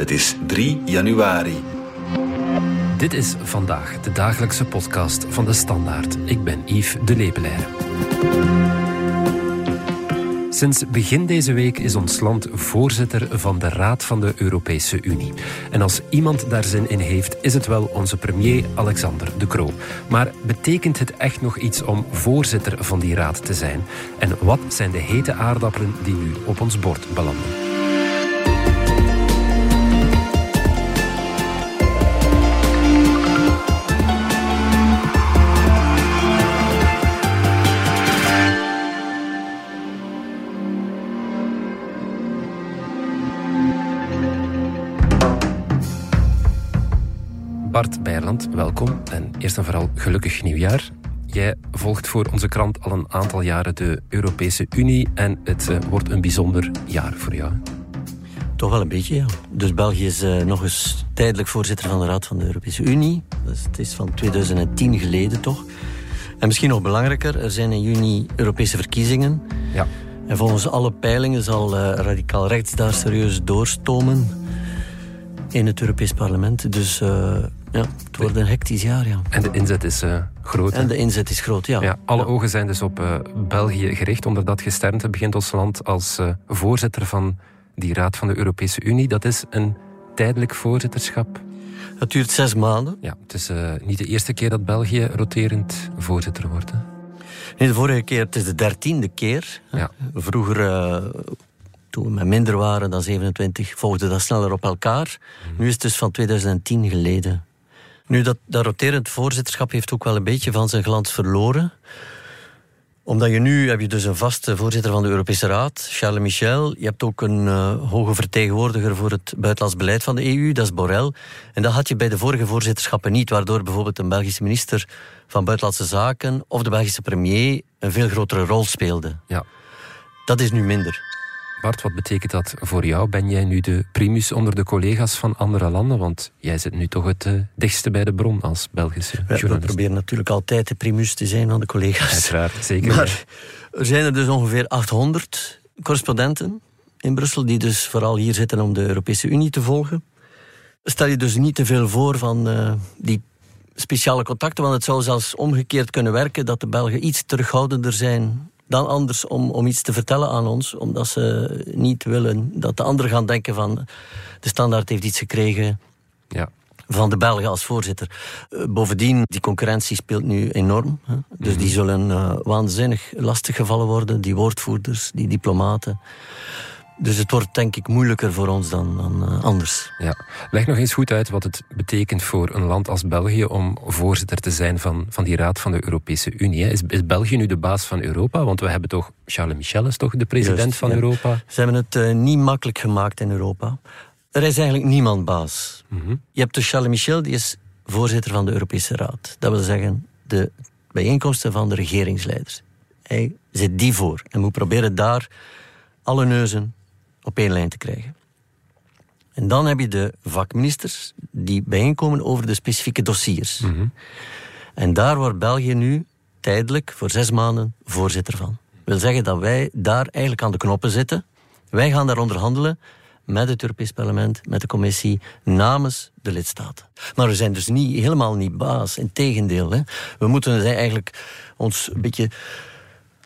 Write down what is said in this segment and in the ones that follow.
Het is 3 januari. Dit is vandaag de dagelijkse podcast van de Standaard. Ik ben Yves de Lepelaire. Sinds begin deze week is ons land voorzitter van de Raad van de Europese Unie. En als iemand daar zin in heeft, is het wel onze premier Alexander De Croo. Maar betekent het echt nog iets om voorzitter van die raad te zijn? En wat zijn de hete aardappelen die nu op ons bord belanden? Beierland, welkom en eerst en vooral gelukkig nieuwjaar. Jij volgt voor onze krant al een aantal jaren de Europese Unie en het eh, wordt een bijzonder jaar voor jou. Toch wel een beetje, ja. Dus België is uh, nog eens tijdelijk voorzitter van de Raad van de Europese Unie. Dus het is van 2010 geleden toch. En misschien nog belangrijker, er zijn in juni Europese verkiezingen. Ja. En volgens alle peilingen zal uh, radicaal rechts daar serieus doorstomen in het Europees Parlement. Dus uh, ja, het wordt een hectisch jaar, ja. En de inzet is uh, groot. En de inzet is groot, ja. ja alle ogen zijn dus op uh, België gericht. Onder dat gesternte begint ons land als voorzitter van die Raad van de Europese Unie. Dat is een tijdelijk voorzitterschap. Het duurt zes maanden. Ja, het is niet de eerste keer dat België roterend voorzitter wordt. Hè? Nee, de vorige keer, het is de dertiende keer. Ja. Vroeger toen we met minder waren dan 27, volgde dat sneller op elkaar. Nu is het dus van 2010 geleden. Nu, dat, dat roterend voorzitterschap heeft ook wel een beetje van zijn glans verloren. Omdat je nu heb je dus een vaste voorzitter van de Europese Raad, Charles Michel. Je hebt ook een uh, hoge vertegenwoordiger voor het buitenlands beleid van de EU, dat is Borrell. En dat had je bij de vorige voorzitterschappen niet, waardoor bijvoorbeeld een Belgische minister van Buitenlandse Zaken of de Belgische premier een veel grotere rol speelde. Ja. Dat is nu minder. Bart, wat betekent dat voor jou? Ben jij nu de primus onder de collega's van andere landen? Want jij zit nu toch het uh, dichtste bij de bron als Belgische ja, journalist. We proberen natuurlijk altijd de primus te zijn van de collega's. Uiteraard, zeker. Maar er zijn er dus ongeveer 800 correspondenten in Brussel... die dus vooral hier zitten om de Europese Unie te volgen. Stel je dus niet te veel voor van uh, die speciale contacten... want het zou zelfs omgekeerd kunnen werken... dat de Belgen iets terughoudender zijn dan anders om, om iets te vertellen aan ons. Omdat ze niet willen dat de anderen gaan denken van... de standaard heeft iets gekregen ja. van de Belgen als voorzitter. Uh, bovendien, die concurrentie speelt nu enorm. Hè? Dus die zullen uh, waanzinnig lastig gevallen worden. Die woordvoerders, die diplomaten. Dus het wordt denk ik moeilijker voor ons dan, dan uh, anders. Ja. Leg nog eens goed uit wat het betekent voor een land als België om voorzitter te zijn van, van die Raad van de Europese Unie. Is, is België nu de baas van Europa? Want we hebben toch, Charles Michel is toch de president Just, van ja. Europa? Ze hebben het uh, niet makkelijk gemaakt in Europa. Er is eigenlijk niemand baas. Mm -hmm. Je hebt dus Charles Michel, die is voorzitter van de Europese Raad. Dat wil zeggen, de bijeenkomsten van de regeringsleiders. Hij zit die voor en moet proberen daar alle neuzen op één lijn te krijgen. En dan heb je de vakministers die bijeenkomen over de specifieke dossiers. Mm -hmm. En daar wordt België nu tijdelijk voor zes maanden voorzitter van. Dat wil zeggen dat wij daar eigenlijk aan de knoppen zitten. Wij gaan daar onderhandelen met het Europees Parlement, met de commissie, namens de lidstaten. Maar we zijn dus niet, helemaal niet baas. Integendeel, hè. we moeten eigenlijk ons een beetje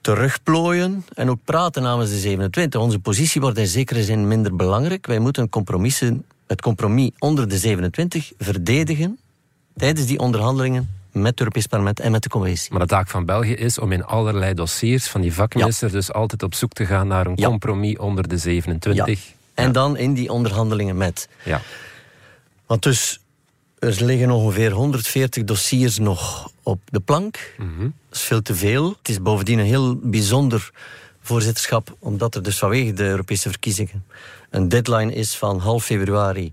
terugplooien en ook praten namens de 27. Onze positie wordt in zekere zin minder belangrijk. Wij moeten compromissen, het compromis onder de 27 verdedigen tijdens die onderhandelingen met het Europees Parlement en met de commissie. Maar de taak van België is om in allerlei dossiers van die vakministers ja. dus altijd op zoek te gaan naar een ja. compromis onder de 27. Ja. En dan in die onderhandelingen met. Ja. Want dus er liggen ongeveer 140 dossiers nog op de plank. Mm -hmm. Dat is veel te veel. Het is bovendien een heel bijzonder voorzitterschap, omdat er dus vanwege de Europese verkiezingen een deadline is van half februari,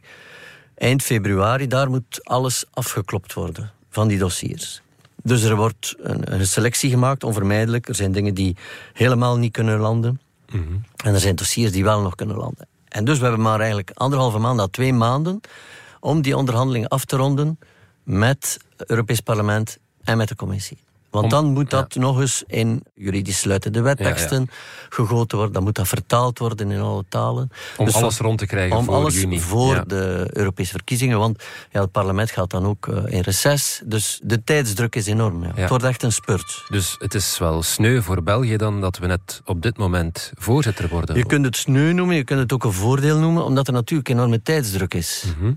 eind februari. Daar moet alles afgeklopt worden van die dossiers. Dus er wordt een, een selectie gemaakt, onvermijdelijk. Er zijn dingen die helemaal niet kunnen landen. Mm -hmm. En er zijn dossiers die wel nog kunnen landen. En dus we hebben maar eigenlijk anderhalve maand à twee maanden om die onderhandelingen af te ronden met het Europees Parlement en met de commissie. Want dan moet dat nog eens in juridisch sluitende wetteksten gegoten worden. Dan moet dat vertaald worden in alle talen. Om dus alles rond te krijgen om voor alles juni. voor de Europese verkiezingen. Want ja, het parlement gaat dan ook uh, in reces. Dus de tijdsdruk is enorm. Ja. Het wordt echt een spurt. Dus het is wel sneu voor België dan dat we net op dit moment voorzitter worden. Je kunt het sneu noemen, je kunt het ook een voordeel noemen, omdat er natuurlijk enorme tijdsdruk is. Mhm.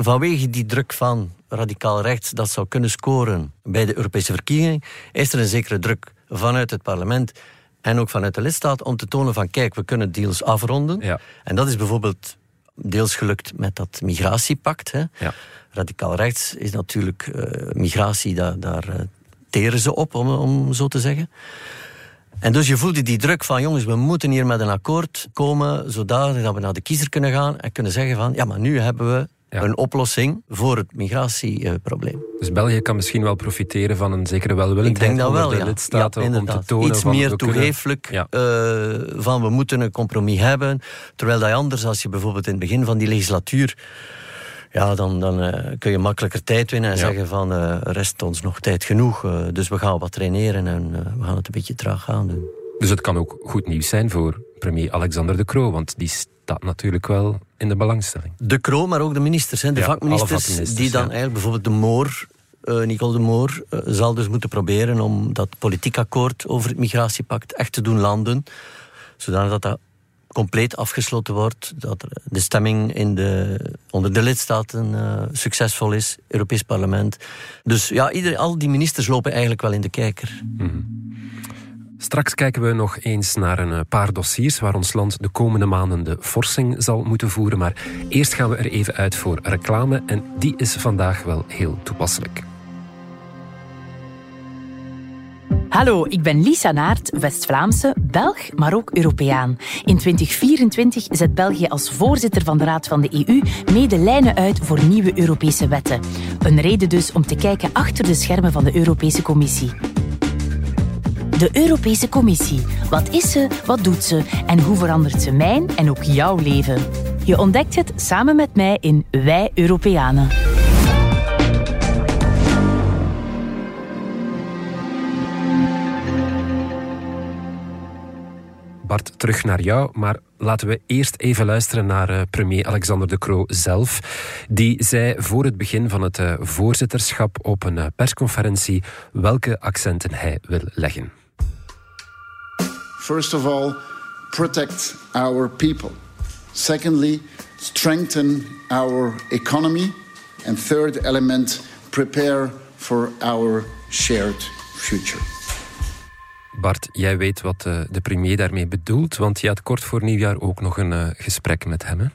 Vanwege die druk van radicaal rechts dat zou kunnen scoren bij de Europese verkiezingen, is er een zekere druk vanuit het parlement en ook vanuit de lidstaat om te tonen van kijk, we kunnen deals afronden. Ja. En dat is bijvoorbeeld deels gelukt met dat migratiepact. Hè. Ja. Radicaal rechts is natuurlijk uh, migratie, daar, daar uh, teren ze op, om, om zo te zeggen. En dus je voelde die druk van, jongens, we moeten hier met een akkoord komen, zodanig dat we naar de kiezer kunnen gaan en kunnen zeggen van, ja, maar nu hebben we Ja. een oplossing voor het migratieprobleem. Dus België kan misschien wel profiteren van een zekere welwillendheid Ik denk dat wel, de ja. lidstaten Ja, om te tonen Iets van, meer toegeeflijk eh, van we moeten een compromis hebben. Terwijl dat anders, als je bijvoorbeeld in het begin van die legislatuur ja, dan, dan eh, kun je makkelijker tijd winnen en Ja. zeggen van er rest ons nog tijd genoeg. dus we gaan wat traineren en we gaan het een beetje traag gaan doen. Dus het kan ook goed nieuws zijn voor premier Alexander De Croo, want die staat natuurlijk wel in de belangstelling. De Croo, maar ook de ministers. Hè, de Ja, vakministers, vakministers, die dan ja. eigenlijk bijvoorbeeld de Moor, eh, Nicole de Moor, eh, zal dus moeten proberen om dat politiek akkoord over het migratiepact echt te doen landen. Zodanig dat dat compleet afgesloten wordt, dat de stemming in de, onder de lidstaten eh, succesvol is, Europees Parlement. Dus ja, ieder, al die ministers lopen eigenlijk wel in de kijker. Straks kijken we nog eens naar een eh, paar dossiers waar ons land de komende maanden de forsing zal moeten voeren. Maar eerst gaan we er even uit voor reclame en die is vandaag wel heel toepasselijk. Hallo, ik ben Lisa Naert, West-Vlaamse, Belg, maar ook Europeaan. In 2024 zet België als voorzitter van de Raad van de EU mede lijnen uit voor nieuwe Europese wetten. Een reden dus om te kijken achter de schermen van de Europese Commissie. De Europese Commissie. Wat is ze, wat doet ze en hoe verandert ze mijn en ook jouw leven? Je ontdekt het samen met mij in Wij Europeanen. Bart, terug naar jou, maar laten we eerst even luisteren naar eh, premier Alexander De Croo zelf. Die zei voor het begin van het eh, voorzitterschap op een eh, persconferentie welke accenten hij wil leggen. First of all, protect our people. Secondly, strengthen our economy. And third element, prepare for our shared future. Bart, jij weet wat eh, de premier daarmee bedoelt, want je had kort voor nieuwjaar ook nog een eh, gesprek met hem. Hè?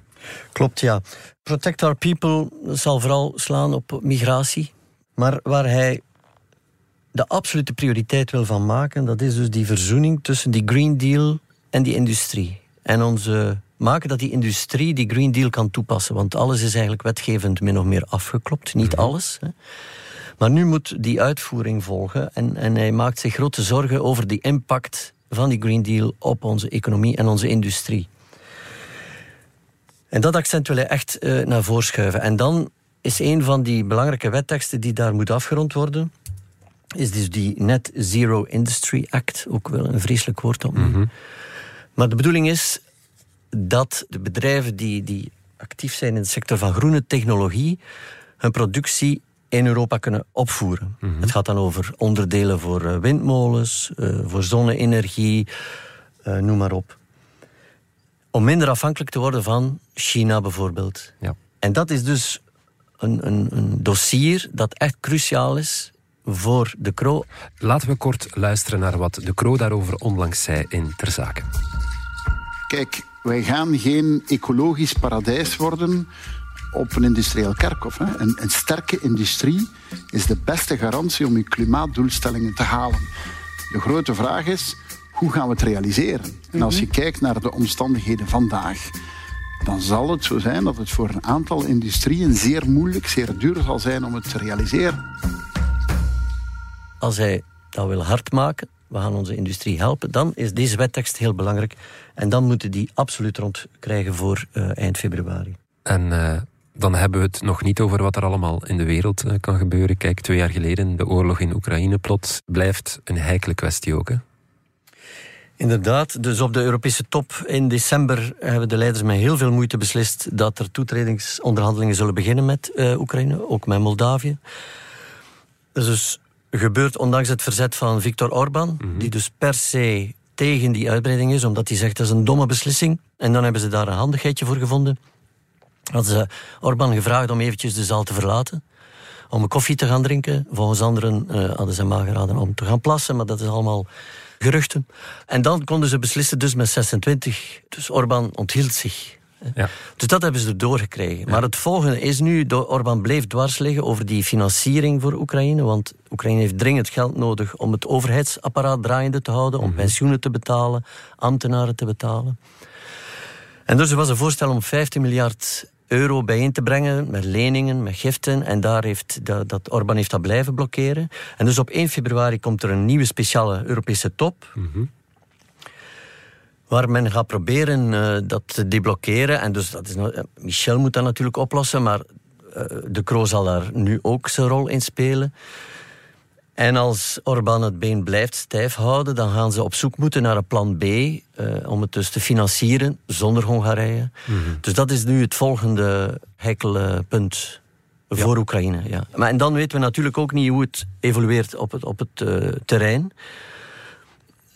Klopt, ja. Protect Our People zal vooral slaan op migratie. Maar waar hij de absolute prioriteit wil van maken, dat is dus die verzoening tussen die Green Deal en die industrie. En onze maken dat die industrie die Green Deal kan toepassen. Want alles is eigenlijk wetgevend min of meer afgeklopt. Niet alles. Hè. Maar nu moet die uitvoering volgen. En, en hij maakt zich grote zorgen over die impact van die Green Deal op onze economie en onze industrie. En dat accent wil hij echt eh, naar voren schuiven. En dan is een van die belangrijke wetteksten die daar moet afgerond worden, is dus die Net Zero Industry Act. Ook wel een vreselijk woord om. Maar de bedoeling is dat de bedrijven die, die actief zijn in de sector van groene technologie hun productie in Europa kunnen opvoeren. Het gaat dan over onderdelen voor eh, windmolens, eh, voor zonne-energie, eh, noem maar op. Om minder afhankelijk te worden van China bijvoorbeeld. Ja. En dat is dus een, een, een dossier dat echt cruciaal is voor de Kro. Laten we kort luisteren naar wat De Croo daarover onlangs zei in Ter Zake. Kijk, wij gaan geen ecologisch paradijs worden op een industrieel kerkhof. Hè. Een, een sterke industrie is de beste garantie om je klimaatdoelstellingen te halen. De grote vraag is, hoe gaan we het realiseren? En als je kijkt naar de omstandigheden vandaag, dan zal het zo zijn dat het voor een aantal industrieën zeer moeilijk, zeer duur zal zijn om het te realiseren. Als hij dat wil hard maken, we gaan onze industrie helpen, dan is deze wettekst heel belangrijk. En dan moeten die absoluut rond krijgen voor eh, eind februari. En eh, dan hebben we het nog niet over wat er allemaal in de wereld eh, kan gebeuren. Kijk, twee jaar geleden de oorlog in Oekraïne plots blijft een heikele kwestie ook. Hè? Inderdaad, dus op de Europese top in december hebben de leiders met heel veel moeite beslist dat er toetredingsonderhandelingen zullen beginnen met Oekraïne, ook met Moldavië. Dus gebeurt ondanks het verzet van Viktor Orban, mhm. die dus per se tegen die uitbreiding is, omdat hij zegt dat is een domme beslissing. En dan hebben ze daar een handigheidje voor gevonden. Hadden ze Orban gevraagd om eventjes de zaal te verlaten. Om een koffie te gaan drinken. Volgens anderen uh, hadden ze hem aangeraden om te gaan plassen, maar dat is allemaal geruchten. En dan konden ze beslissen dus met 26. Dus Orbán onthield zich. Ja. Dus dat hebben ze erdoor gekregen. Maar het volgende is nu, Orbán bleef dwars liggen over die financiering voor Oekraïne, want Oekraïne heeft dringend geld nodig om het overheidsapparaat draaiende te houden, om mhm. pensioenen te betalen, ambtenaren te betalen. En dus er was een voorstel om 15 miljard euro bijeen te brengen met leningen, met giften. En daar heeft dat, dat Orbán heeft dat blijven blokkeren. En dus op 1 februari komt er een nieuwe speciale Europese top. Mhm. Waar men gaat proberen uh, dat te deblokkeren. En dus dat is, uh, Michel moet dat natuurlijk oplossen, maar uh, de Croo zal daar nu ook zijn rol in spelen. En als Orbán het been blijft stijf houden, dan gaan ze op zoek moeten naar een plan B eh, om het dus te financieren zonder Hongarije. Mhm. Dus dat is nu het volgende heikele punt voor Oekraïne. Ja. Maar en dan weten we natuurlijk ook niet hoe het evolueert op het, op het terrein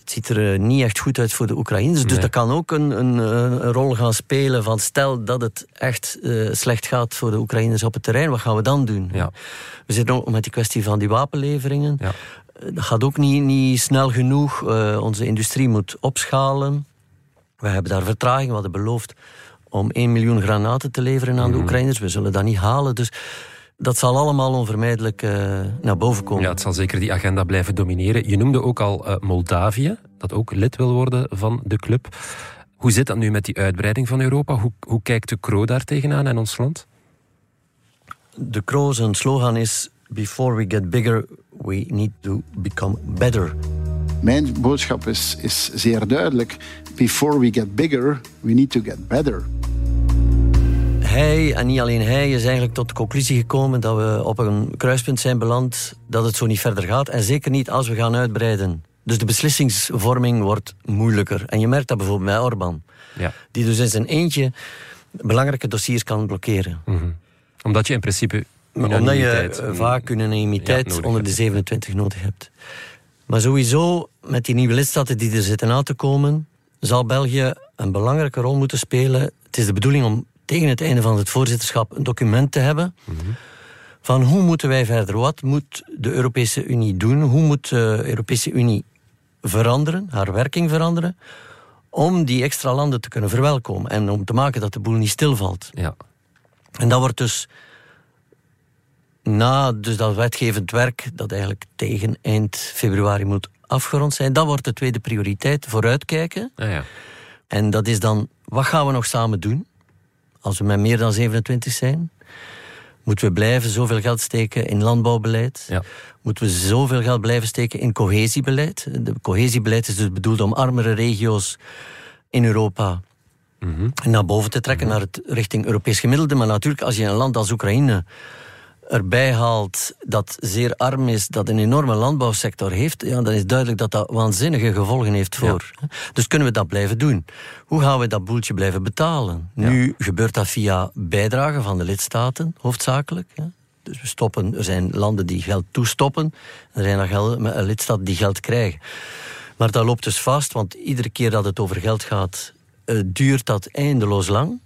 het ziet er eh, niet echt goed uit voor de Oekraïners. Dus dat kan ook een, een, een, rol gaan spelen van stel dat het echt uh, slecht gaat voor de Oekraïners op het terrein, wat gaan we dan doen? Ja. We zitten ook met die kwestie van die wapenleveringen. Ja. Eh, dat gaat ook niet, niet snel genoeg. Uh, onze industrie moet opschalen. We hebben daar vertraging. We hadden beloofd om 1 miljoen granaten te leveren aan de mhm. Oekraïners. We zullen dat niet halen. Dus dat zal allemaal onvermijdelijk uh, naar boven komen. Ja, het zal zeker die agenda blijven domineren. Je noemde ook al uh, Moldavië, dat ook lid wil worden van de club. Hoe zit dat nu met die uitbreiding van Europa? Hoe, hoe kijkt de Kro daar tegenaan in ons land? De Kro, zijn slogan is... Before we get bigger, we need to become better. Mijn boodschap is, is zeer duidelijk. Before we get bigger, we need to get better hij, en niet alleen hij, is eigenlijk tot de conclusie gekomen dat we op een kruispunt zijn beland dat het zo niet verder gaat. En zeker niet als we gaan uitbreiden. Dus de beslissingsvorming wordt moeilijker. En je merkt dat bijvoorbeeld bij Orbán. Ja. Die dus in zijn eentje belangrijke dossiers kan blokkeren. Mm Omdat je in principe Omdat je vaak unanimiteit ja, onder de 27 nodig hebt. Maar sowieso, met die nieuwe lidstaten die er zitten aan te komen, zal België een belangrijke rol moeten spelen. Het is de bedoeling om tegen het einde van het voorzitterschap een document te hebben. Van hoe moeten wij verder? Wat moet de Europese Unie doen? Hoe moet de Europese Unie veranderen, haar werking veranderen? Om die extra landen te kunnen verwelkomen en om te maken dat de boel niet stilvalt. Ja. En dat wordt dus na dus dat wetgevend werk, dat eigenlijk tegen eind februari moet afgerond zijn, dat wordt de tweede prioriteit, vooruitkijken. Ah ja. En dat is dan, wat gaan we nog samen doen? Als we met meer dan 27 zijn, moeten we blijven zoveel geld steken in landbouwbeleid. Ja. Moeten we zoveel geld blijven steken in cohesiebeleid. De cohesiebeleid is dus bedoeld om armere regio's in Europa mm naar boven te trekken, naar het richting Europees gemiddelde. Maar natuurlijk, als je een land als Oekraïne erbij haalt dat zeer arm is, dat een enorme landbouwsector heeft, ja, dan is duidelijk dat dat waanzinnige gevolgen heeft voor. Dus kunnen we dat blijven doen? Hoe gaan we dat boeltje blijven betalen? Nu gebeurt dat via bijdragen van de lidstaten, hoofdzakelijk. Dus we stoppen, er zijn landen die geld toestoppen, er zijn er lidstaten die geld krijgen. Maar dat loopt dus vast, want iedere keer dat het over geld gaat, uh, duurt dat eindeloos lang.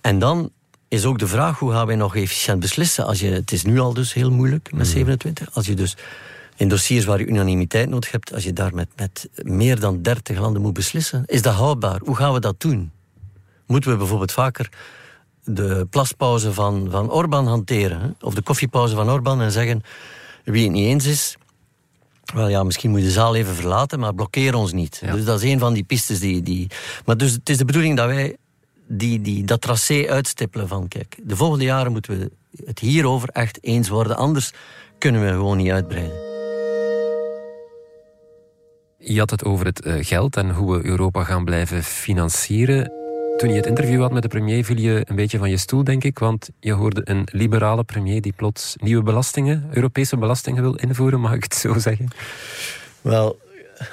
En dan is ook de vraag hoe gaan wij nog efficiënt beslissen. Als je, het is nu al dus heel moeilijk met 27. Hmm. Als je dus in dossiers waar je unanimiteit nodig hebt, als je daar met, met meer dan 30 landen moet beslissen, is dat houdbaar? Hoe gaan we dat doen? Moeten we bijvoorbeeld vaker de plaspauze van, van Orbán hanteren? Hè? Of de koffiepauze van Orbán en zeggen: wie het niet eens is, wel ja, misschien moet je de zaal even verlaten, maar blokkeer ons niet. Dus dat is een van die pistes die, die. Maar dus het is de bedoeling dat wij die, die, dat tracé uitstippelen van kijk, de volgende jaren moeten we het hierover echt eens worden, anders kunnen we gewoon niet uitbreiden. Je had het over het eh, geld en hoe we Europa gaan blijven financieren. Toen je het interview had met de premier viel je een beetje van je stoel, denk ik. Want je hoorde een liberale premier die plots nieuwe belastingen, Europese belastingen wil invoeren, mag ik het zo zeggen? Wel,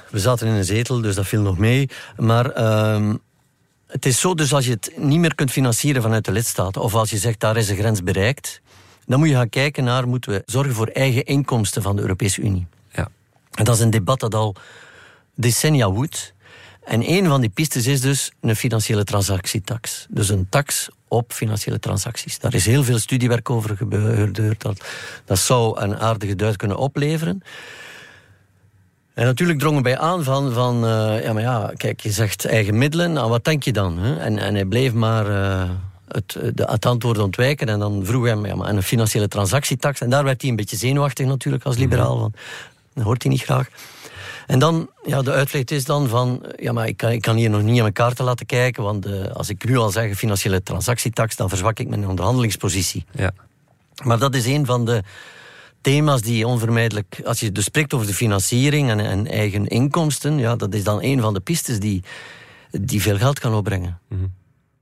we zaten in een zetel, dus dat viel nog mee. Maar ehm, het is zo, dus als je het niet meer kunt financieren vanuit de lidstaten, of als je zegt daar is de grens bereikt, dan moet je gaan kijken naar, moeten we zorgen voor eigen inkomsten van de Europese Unie. Ja. En dat is een debat dat al decennia woedt. En een van die pistes is dus een financiële transactietax. Dus een tax op financiële transacties. Daar is heel veel studiewerk over gebeurd. Dat, dat zou een aardige duit kunnen opleveren. En natuurlijk drongen wij aan van, van uh, ja, maar ja, kijk, je zegt eigen middelen, nou, wat denk je dan? Hè? En, en hij bleef maar uh, het, de, het antwoord ontwijken. En dan vroeg hij hem, ja, maar een financiële transactietax. En daar werd hij een beetje zenuwachtig natuurlijk als liberaal, mhm. want dat hoort hij niet graag. En dan, ja, de uitvlucht is dan van, ja, maar ik kan, ik kan hier nog niet aan mijn kaarten laten kijken, want uh, als ik nu al zeg financiële transactietax, dan verzwak ik mijn onderhandelingspositie. Ja. Maar dat is een van de thema's die onvermijdelijk, als je dus spreekt over de financiering en, en eigen inkomsten, ja, dat is dan een van de pistes die, die veel geld kan opbrengen. Mm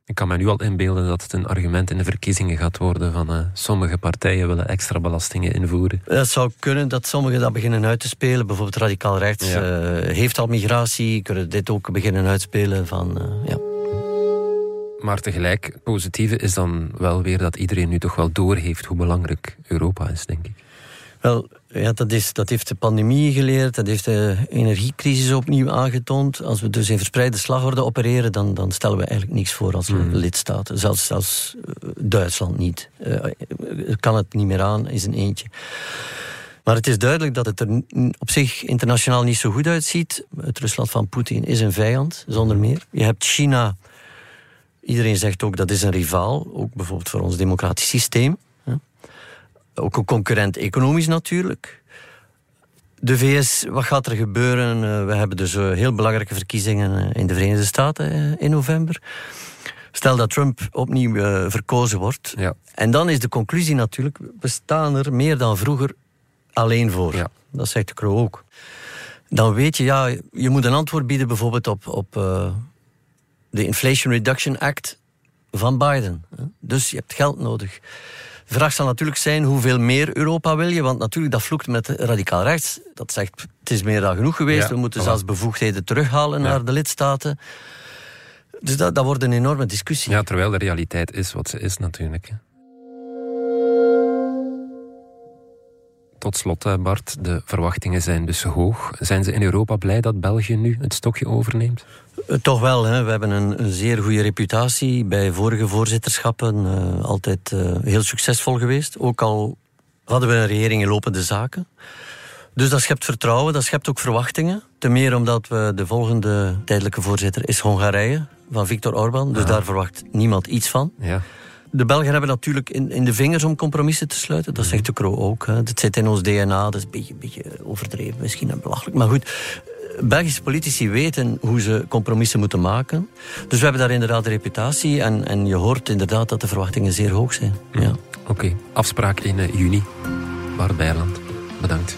Ik kan me nu al inbeelden dat het een argument in de verkiezingen gaat worden van uh, sommige partijen willen extra belastingen invoeren. Dat zou kunnen dat sommigen dat beginnen uit te spelen. Bijvoorbeeld radicaal rechts ja. uh, heeft al migratie, kunnen dit ook beginnen uitspelen van, uh, ja. Maar tegelijk, positieve is dan wel weer dat iedereen nu toch wel doorheeft hoe belangrijk Europa is, denk ik. Wel, ja, dat, is, dat heeft de pandemie geleerd, dat heeft de energiecrisis opnieuw aangetoond. Als we dus in verspreide slagorde opereren, dan, dan stellen we eigenlijk niks voor als mm. lidstaten. Zelfs, zelfs uh, Duitsland niet. Uh, kan het niet meer aan, is een eentje. Maar het is duidelijk dat het er op zich internationaal niet zo goed uitziet. Het Rusland van Poetin is een vijand, zonder meer. Je hebt China, iedereen zegt ook dat is een rivaal, ook bijvoorbeeld voor ons democratisch systeem. Ook een concurrent economisch natuurlijk. De VS, wat gaat er gebeuren? Eh, we hebben dus eh, heel belangrijke verkiezingen eh, in de Verenigde Staten in november. Stel dat Trump opnieuw verkozen wordt. Ja. En dan is de conclusie natuurlijk, we staan er meer dan vroeger alleen voor. Ja. Dat zegt de Crow ook. Dan weet je, ja, je moet een antwoord bieden bijvoorbeeld op, op de Inflation Reduction Act van Biden. Dus je hebt geld nodig. De vraag zal natuurlijk zijn hoeveel meer Europa wil je, want natuurlijk dat vloekt met radicaal rechts. Dat zegt het is meer dan genoeg geweest, we moeten zelfs bevoegdheden terughalen naar de lidstaten. Dus dat, dat wordt een enorme discussie. Ja, terwijl de realiteit is wat ze is natuurlijk. Tot slot, Bart, de verwachtingen zijn dus hoog. Zijn ze in Europa blij dat België nu het stokje overneemt? Eh, toch wel. Hè. We hebben een, een, zeer goede reputatie. Bij vorige voorzitterschappen uh, altijd uh, heel succesvol geweest. Ook al hadden we een regering in lopende zaken. Dus dat schept vertrouwen, dat schept ook verwachtingen. Ten meer omdat we de volgende tijdelijke voorzitter is Hongarije, van Viktor Orban. Dus daar verwacht niemand iets van. Ja. De Belgen hebben natuurlijk in, in de vingers om compromissen te sluiten. Dat zegt de Kro ook. Hè. Dat zit in ons DNA. Dat is een beetje, een beetje overdreven, misschien en belachelijk. Maar goed, Belgische politici weten hoe ze compromissen moeten maken. Dus we hebben daar inderdaad de reputatie. En, en je hoort inderdaad dat de verwachtingen zeer hoog zijn. Ja. Oké, afspraak in uh, juni. Bart Bijland, bedankt.